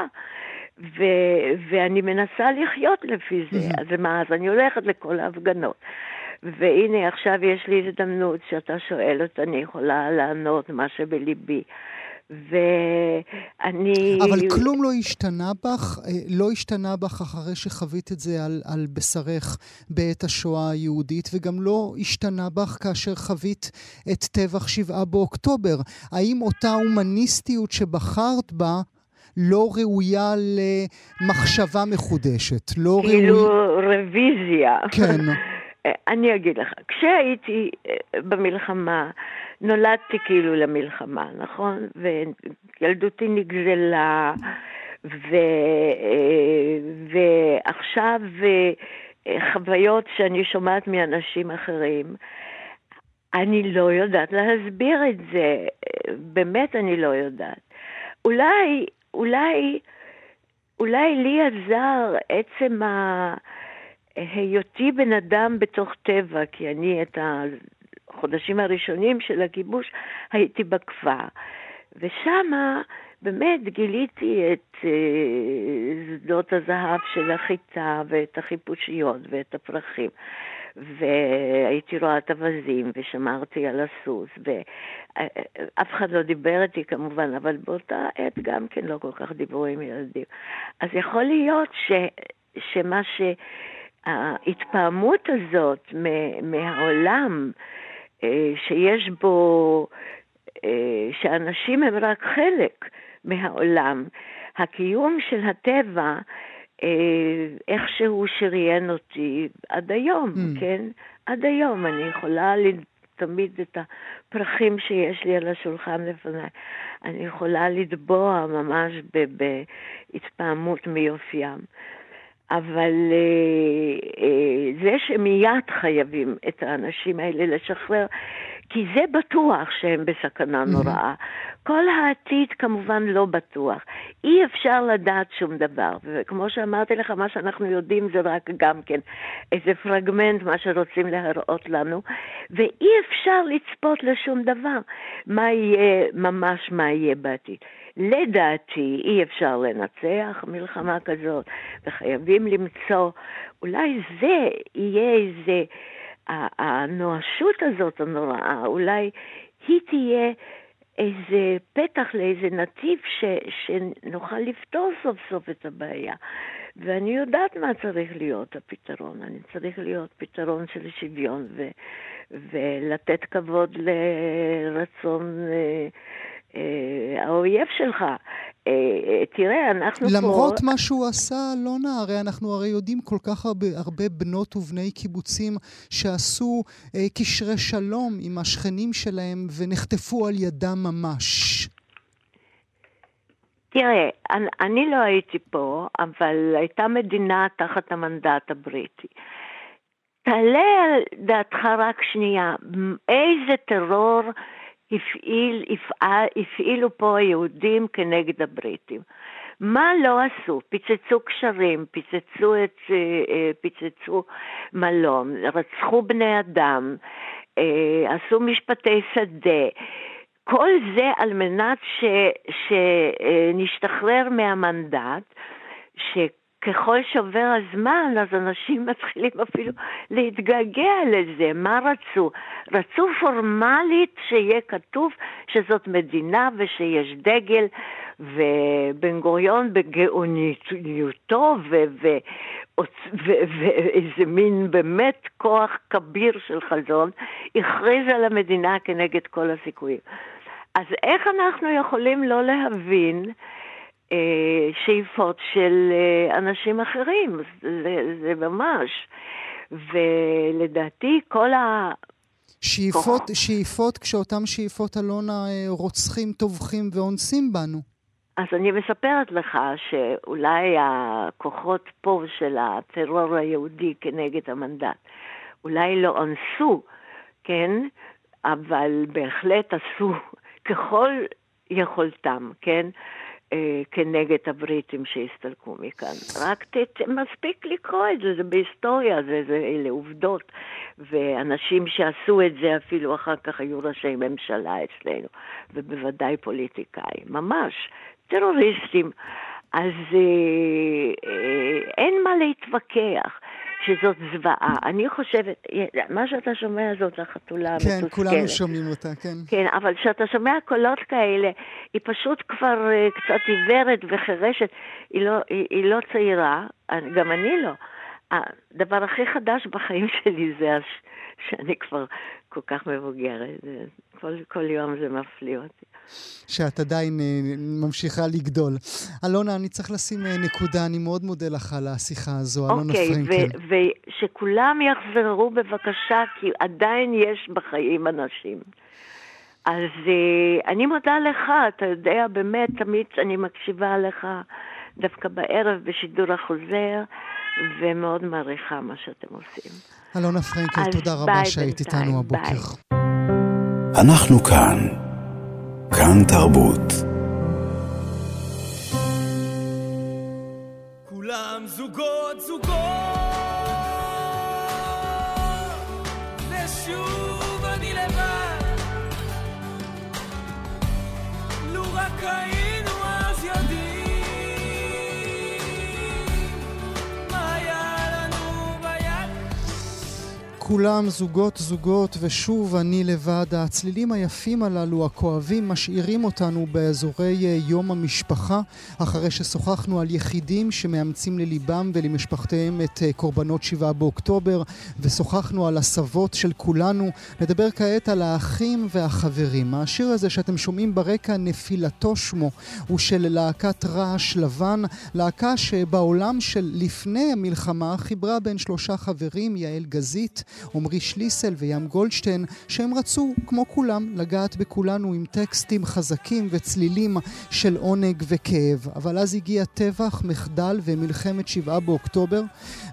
S7: ו- ואני מנסה לחיות לפי זה. אז מה, אז אני הולכת לכל ההפגנות. והנה, עכשיו יש לי הזדמנות שאתה שואל אותה, אני יכולה לענות מה שבליבי. ואני...
S4: אבל כלום לא השתנה בך? אה, לא השתנה בך אחרי שחווית את זה על, על בשרך בעת השואה היהודית, וגם לא השתנה בך כאשר חווית את טבח שבעה באוקטובר. האם אותה הומניסטיות שבחרת בה לא ראויה למחשבה מחודשת. לא
S7: ראויה... כאילו רוויזיה.
S4: כן.
S7: אני אגיד לך, כשהייתי אה, במלחמה, נולדתי כאילו למלחמה, נכון? וילדותי נגזלה, ו... אה, ועכשיו אה, חוויות שאני שומעת מאנשים אחרים, אני לא יודעת להסביר את זה, באמת אני לא יודעת. אולי אולי, אולי לי עזר עצם היותי בן אדם בתוך טבע, כי אני את החודשים הראשונים של הכיבוש הייתי בכפר. ושמה באמת גיליתי את uh, שדות הזהב של החיטה ואת החיפושיות ואת הפרחים. והייתי רואה את אווזים, ושמרתי על הסוס, ואף אחד לא דיבר איתי כמובן, אבל באותה עת גם כן לא כל כך דיברו עם ילדים. אז יכול להיות ש, שמה שההתפעמות הזאת מהעולם, אה, שיש בו, אה, שאנשים הם רק חלק מהעולם, הקיום של הטבע, אה, איכשהו שריין אותי עד היום, mm. כן? עד היום אני יכולה תמיד את הפרחים שיש לי על השולחן לפניי. אני יכולה לטבוע ממש בהתפעמות מיופיים. אבל אה, אה, זה שמיד חייבים את האנשים האלה לשחרר, כי זה בטוח שהם בסכנה נוראה. כל העתיד כמובן לא בטוח. אי אפשר לדעת שום דבר. וכמו שאמרתי לך, מה שאנחנו יודעים זה רק גם כן איזה פרגמנט, מה שרוצים להראות לנו, ואי אפשר לצפות לשום דבר. מה יהיה, ממש מה יהיה בעתיד. לדעתי אי אפשר לנצח מלחמה כזאת, וחייבים למצוא, אולי זה יהיה איזה, הנואשות הזאת הנוראה, אולי היא תהיה איזה פתח לאיזה נתיב ש, שנוכל לפתור סוף סוף את הבעיה. ואני יודעת מה צריך להיות הפתרון. אני צריך להיות פתרון של שוויון ו, ולתת כבוד לרצון אה, האויב שלך. אה, אה, תראה, אנחנו
S4: למרות
S7: פה...
S4: למרות מה שהוא עשה, אלונה, הרי אנחנו הרי יודעים כל כך הרבה, הרבה בנות ובני קיבוצים שעשו אה, קשרי שלום עם השכנים שלהם ונחטפו על ידם ממש.
S7: תראה, אני, אני לא הייתי פה, אבל הייתה מדינה תחת המנדט הבריטי. תעלה על דעתך רק שנייה, איזה טרור הפעיל, הפעל, הפעילו פה היהודים כנגד הבריטים. מה לא עשו? פיצצו קשרים, פיצצו, את, אה, אה, פיצצו מלון, רצחו בני אדם, אה, עשו משפטי שדה. כל זה על מנת ש, שנשתחרר מהמנדט, ש... ככל שעובר הזמן, אז אנשים מתחילים אפילו להתגעגע לזה. מה רצו? רצו פורמלית שיהיה כתוב שזאת מדינה ושיש דגל, ובן גוריון בגאוניותו ואיזה מין באמת כוח כביר של חזון, הכריז על המדינה כנגד כל הסיכויים. אז איך אנחנו יכולים לא להבין שאיפות של אה, אנשים אחרים, זה, זה ממש. ולדעתי כל ה...
S4: שאיפות, שאיפות, כשאותן שאיפות, אלונה, אה, רוצחים, טובחים ואונסים בנו.
S7: אז אני מספרת לך שאולי הכוחות פה של הטרור היהודי כנגד המנדט, אולי לא אנסו, כן? אבל בהחלט עשו ככל יכולתם, כן? אה, כנגד הבריטים שהסתלקו מכאן. רק ת, מספיק לקרוא את זה, זה בהיסטוריה, זה, זה, אלה עובדות. ואנשים שעשו את זה אפילו אחר כך היו ראשי ממשלה אצלנו, ובוודאי פוליטיקאים, ממש, טרוריסטים. אז אה, אה, אין מה להתווכח. שזאת זוועה. אני חושבת, מה שאתה שומע זאת החתולה
S4: המתוסכלת. כן, כולנו שומעים אותה, כן.
S7: כן, אבל כשאתה שומע קולות כאלה, היא פשוט כבר uh, קצת עיוורת וחירשת. היא לא, היא, היא לא צעירה, גם אני לא. הדבר הכי חדש בחיים שלי זה הש... שאני כבר כל כך מבוגרת. כל, כל יום זה מפליא אותי.
S4: שאת עדיין uh, ממשיכה לגדול. אלונה, אני צריך לשים uh, נקודה, אני מאוד מודה לך על השיחה הזו, okay, אלונה
S7: אוקיי,
S4: פרנקל.
S7: ושכולם יחזרו בבקשה, כי עדיין יש בחיים אנשים. אז uh, אני מודה לך, אתה יודע, באמת, תמיד אני מקשיבה לך דווקא בערב בשידור החוזר, ומאוד מעריכה מה שאתם עושים.
S4: אלונה פרנקל, תודה רבה שהיית איתנו הבוקר.
S1: אנחנו כאן. כאן תרבות. כולם זוגות זוגות ושוב אני לבד לו רק היינו
S4: כולם זוגות זוגות ושוב אני לבד. הצלילים היפים הללו, הכואבים, משאירים אותנו באזורי אה, יום המשפחה, אחרי ששוחחנו על יחידים שמאמצים לליבם ולמשפחותיהם את אה, קורבנות שבעה באוקטובר, ושוחחנו על הסבות של כולנו. נדבר כעת על האחים והחברים. השיר הזה שאתם שומעים ברקע, נפילתו שמו, הוא של להקת רעש לבן, להקה שבעולם של לפני המלחמה חיברה בין שלושה חברים, יעל גזית, עמרי שליסל וים גולדשטיין, שהם רצו, כמו כולם, לגעת בכולנו עם טקסטים חזקים וצלילים של עונג וכאב. אבל אז הגיע טבח, מחדל ומלחמת שבעה באוקטובר,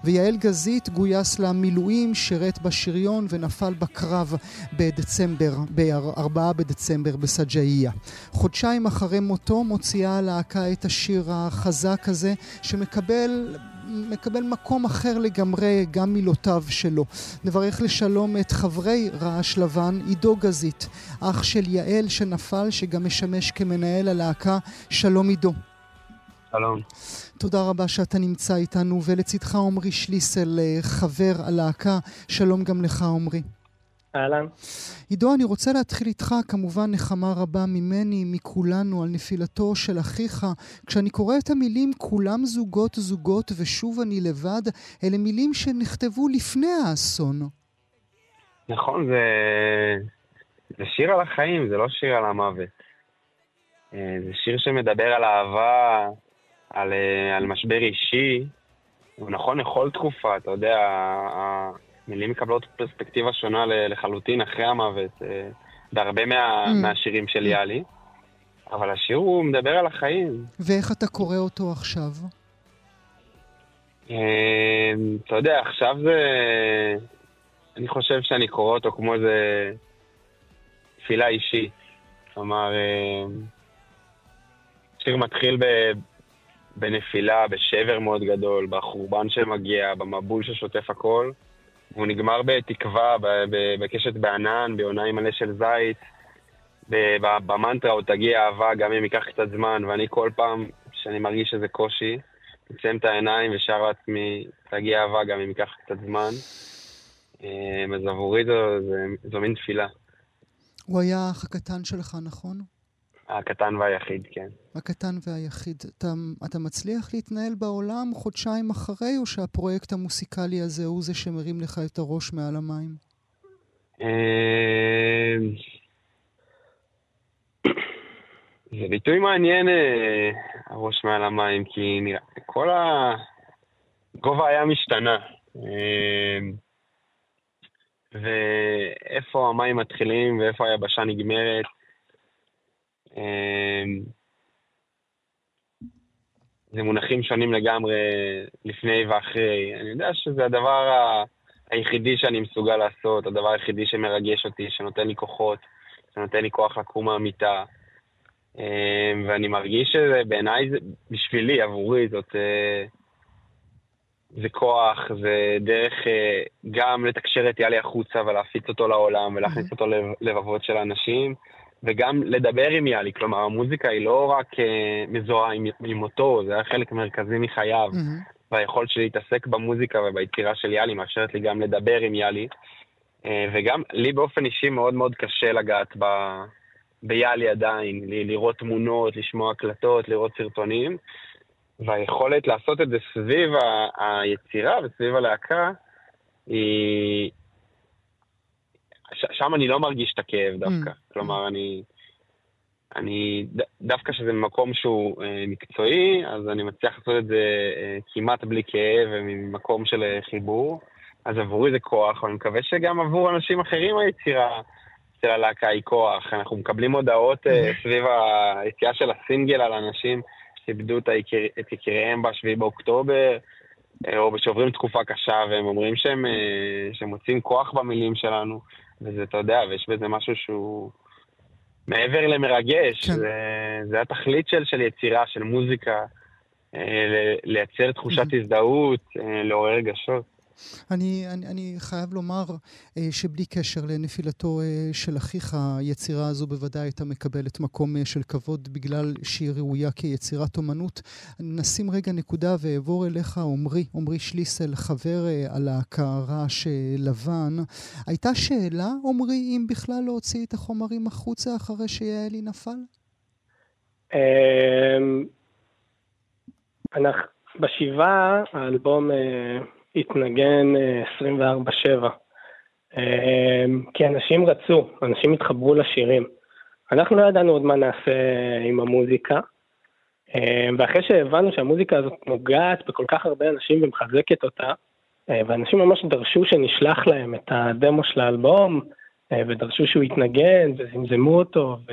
S4: ויעל גזית גויס למילואים, שירת בשריון ונפל בקרב בדצמבר, ב-4 בדצמבר בסג'איה. חודשיים אחרי מותו מוציאה הלהקה את השיר החזק הזה, שמקבל מקבל מקום אחר לגמרי, גם מילותיו שלו. נברך לשלום את חברי רעש לבן, עידו גזית, אח של יעל שנפל, שגם משמש כמנהל הלהקה. שלום עידו.
S8: שלום.
S4: תודה רבה שאתה נמצא איתנו, ולצידך עמרי שליסל, אה, חבר הלהקה. שלום גם לך עמרי.
S8: אהלן.
S4: עידו, אני רוצה להתחיל איתך, כמובן נחמה רבה ממני, מכולנו, על נפילתו של אחיך. כשאני קורא את המילים כולם זוגות זוגות ושוב אני לבד, אלה מילים שנכתבו לפני האסון.
S8: נכון, זה, זה שיר על החיים, זה לא שיר על המוות. אה, זה שיר שמדבר על אהבה, על, אה, על משבר אישי. הוא נכון לכל תקופה, אתה יודע, מילים מקבלות פרספקטיבה שונה לחלוטין אחרי המוות, אה, בהרבה מה, mm. מהשירים של יאלי. אבל השיר הוא מדבר על החיים.
S4: ואיך אתה קורא אותו עכשיו?
S8: אה, אתה יודע, עכשיו זה... אני חושב שאני קורא אותו כמו איזה תפילה אישית. כלומר, אה, שיר מתחיל ב... בנפילה, בשבר מאוד גדול, בחורבן שמגיע, במבול ששוטף הכל. הוא נגמר בתקווה, בקשת בענן, בעוניים מלא של זית. במנטרה עוד תגיע אהבה, גם אם ייקח קצת זמן, ואני כל פעם שאני מרגיש שזה קושי, מצלם את העיניים ושר לעצמי, תגיע אהבה, גם אם ייקח קצת זמן. אמ, אז עבורי זו מין תפילה.
S4: הוא היה האח הקטן שלך, נכון?
S8: הקטן והיחיד, כן.
S4: הקטן והיחיד. אתה, אתה מצליח להתנהל בעולם חודשיים אחרי, או שהפרויקט המוסיקלי הזה הוא זה שמרים לך את הראש מעל המים?
S8: אמ, זה ביטוי מעניין, אה, הראש מעל המים, כי נראה, כל הגובה היה משתנה. אמ, ואיפה המים מתחילים ואיפה היבשה נגמרת. אמ, זה מונחים שונים לגמרי לפני ואחרי. אני יודע שזה הדבר היחידי שאני מסוגל לעשות, הדבר היחידי שמרגש אותי, שנותן לי כוחות, שנותן לי כוח לקום מהמיטה. אמ, ואני מרגיש שבעיניי, בשבילי, עבורי, זאת... אה, זה כוח, זה דרך אה, גם לתקשר את יאלי החוצה ולהפיץ אותו לעולם ולהכניס. אותו ללבבות של אנשים. וגם לדבר עם יאלי, כלומר המוזיקה היא לא רק uh, מזוהה עם, עם מותו, זה היה חלק מרכזי מחייו, mm-hmm. והיכולת שלי להתעסק במוזיקה וביצירה של יאלי מאפשרת לי גם לדבר עם יאלי, uh, וגם לי באופן אישי מאוד מאוד קשה לגעת ב, ביאלי עדיין, ל, לראות תמונות, לשמוע הקלטות, לראות סרטונים, והיכולת לעשות את זה סביב ה, היצירה וסביב הלהקה, היא, שם אני לא מרגיש את הכאב דווקא. Mm. כלומר, אני... אני, דווקא שזה מקום שהוא אה, מקצועי, אז אני מצליח לעשות את זה אה, כמעט בלי כאב וממקום של אה, חיבור. אז עבורי זה כוח, ואני מקווה שגם עבור אנשים אחרים היצירה של הלהקה היא כוח. אנחנו מקבלים הודעות אה, mm-hmm. סביב היציאה של הסינגל על אנשים שאיבדו את, היקר, את יקיריהם ב-7 באוקטובר, אה, או שעוברים תקופה קשה, והם אומרים שהם, אה, שהם מוצאים כוח במילים שלנו. וזה, אתה יודע, ויש בזה משהו שהוא מעבר למרגש, כן. זה, זה התכלית של, של יצירה, של מוזיקה, אה, לייצר תחושת הזדהות, אה, לעורר רגשות.
S4: אני, אני, אני חייב לומר אה, שבלי קשר לנפילתו אה, של אחיך, היצירה הזו בוודאי הייתה מקבלת מקום אה, של כבוד בגלל שהיא ראויה כיצירת אומנות. נשים רגע נקודה ואעבור אליך, עמרי, עמרי שליסל, חבר אה, הלהקה רעש אה, לבן. הייתה שאלה, עמרי, אם בכלל להוציא את החומרים החוצה אחרי שיעלי נפל?
S9: אמ, אנחנו, בשבעה, האלבום... אה, התנגן 24/7. אה, אמ, כי אנשים רצו, אנשים התחברו לשירים. אנחנו לא ידענו עוד מה נעשה עם המוזיקה, אמ, ואחרי שהבנו שהמוזיקה הזאת נוגעת בכל כך הרבה אנשים ומחזקת אותה, אה, ואנשים ממש דרשו שנשלח להם את הדמו של האלבום, אה, ודרשו שהוא יתנגן, וזמזמו אותו, ו...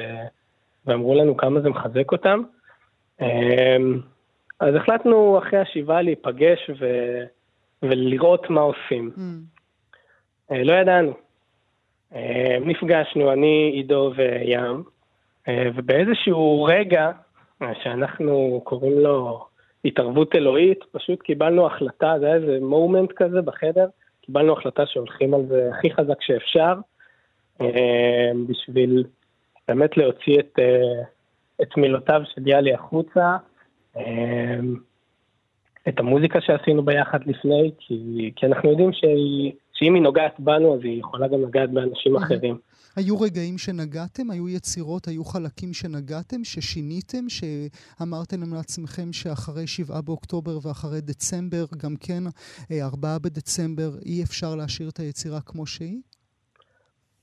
S9: ואמרו לנו כמה זה מחזק אותם. אה, אז החלטנו אחרי השבעה להיפגש ו... ולראות מה עושים. Mm. לא ידענו. נפגשנו, אני, עידו וים, ובאיזשהו רגע, שאנחנו קוראים לו התערבות אלוהית, פשוט קיבלנו החלטה, זה היה איזה מומנט כזה בחדר, קיבלנו החלטה שהולכים על זה הכי חזק שאפשר, אה, בשביל באמת להוציא את, אה, את מילותיו של יאלי החוצה, אה, את המוזיקה שעשינו ביחד לפני, כי, כי אנחנו יודעים שהיא, שאם היא נוגעת בנו, אז היא יכולה גם לגעת באנשים אחרים.
S4: היו רגעים שנגעתם? היו יצירות, היו חלקים שנגעתם, ששיניתם, שאמרתם לעצמכם שאחרי שבעה באוקטובר ואחרי דצמבר, גם כן אה, ארבעה בדצמבר, אי אפשר להשאיר את היצירה כמו שהיא?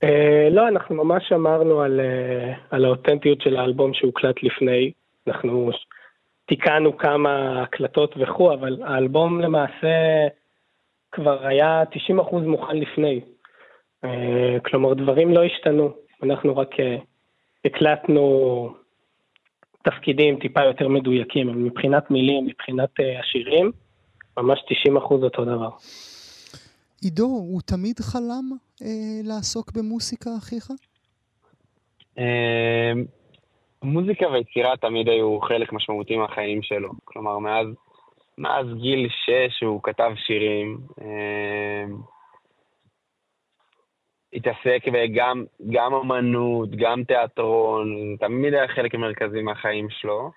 S9: Uh, לא, אנחנו ממש אמרנו על, uh, על האותנטיות של האלבום שהוקלט לפני. אנחנו תיקנו כמה הקלטות וכו', אבל האלבום למעשה כבר היה 90% מוכן לפני. אה, כלומר, דברים לא השתנו, אנחנו רק אה, הקלטנו תפקידים טיפה יותר מדויקים, אבל מבחינת מילים, מבחינת אה, השירים, ממש 90 אחוז אותו דבר.
S4: עידו, הוא תמיד חלם אה, לעסוק במוסיקה, אחיך?
S8: מוזיקה ויצירה תמיד היו חלק משמעותי מהחיים שלו. כלומר, מאז, מאז גיל 6 הוא כתב שירים. אה, התעסק בגם גם אמנות, גם תיאטרון, תמיד היה חלק מרכזי מהחיים שלו.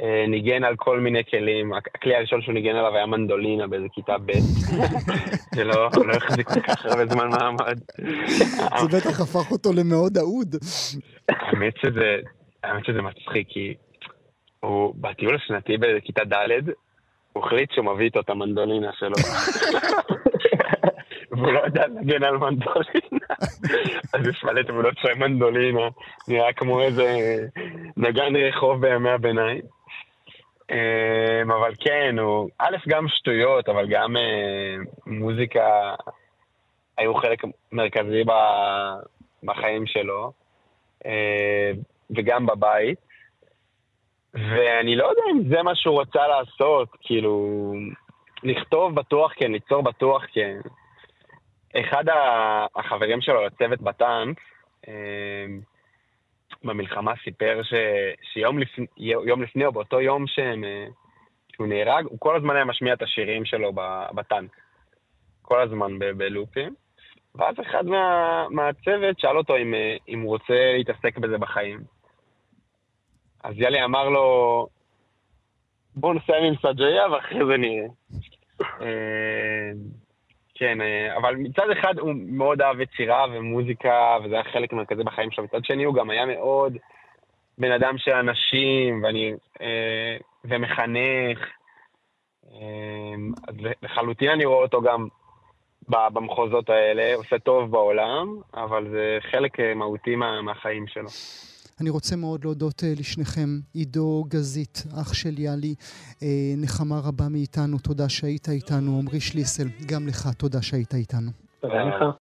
S8: אה, ניגן על כל מיני כלים, הכלי הראשון שהוא ניגן עליו היה מנדולינה באיזה כיתה ב', שלא לא החזיק כל כך הרבה זמן מעמד.
S4: זה בטח הפך אותו למאוד אהוד.
S8: האמת שזה, האמת שזה מצחיק, כי הוא בטיול השנתי בכיתה ד', הוא החליט שהוא מביא איתו את המנדולינה שלו. והוא לא יודע לנגן על מנדולינה. אז יש מלא תמונות של מנדולינה, נראה כמו איזה נגן רחוב בימי הביניים. אמ, אבל כן, הוא, א', גם שטויות, אבל גם אה, מוזיקה היו חלק מרכזי בחיים שלו, אה, וגם בבית. ואני לא יודע אם זה מה שהוא רצה לעשות, כאילו, לכתוב בטוח כן, ליצור בטוח כן. אחד החברים שלו לצוות בטנק, אמ, במלחמה סיפר ש, שיום לפני, יום לפני או באותו יום שהם, אה, שהוא נהרג, הוא כל הזמן היה משמיע את השירים שלו בטנק. כל הזמן ב- בלופים. ואז אחד מה, מהצוות שאל אותו אם, אה, אם הוא רוצה להתעסק בזה בחיים. אז יאלי אמר לו, בואו נסיים עם סג'יה ואחרי זה נראה. אה, כן, אה, אבל מצד אחד הוא מאוד אהב יצירה ומוזיקה, וזה היה חלק מרכזי בחיים שלו. מצד שני הוא גם היה מאוד בן אדם של אנשים, ואני... אה, ומחנך. אז לחלוטין אני רואה אותו גם במחוזות האלה, עושה טוב בעולם, אבל זה חלק מהותי מה, מהחיים שלו.
S4: אני רוצה מאוד להודות uh, לשניכם. עידו גזית, אח של יאלי, uh, נחמה רבה מאיתנו, תודה שהיית איתנו. עמרי שליסל, גם לך תודה שהיית איתנו.
S9: תודה לך.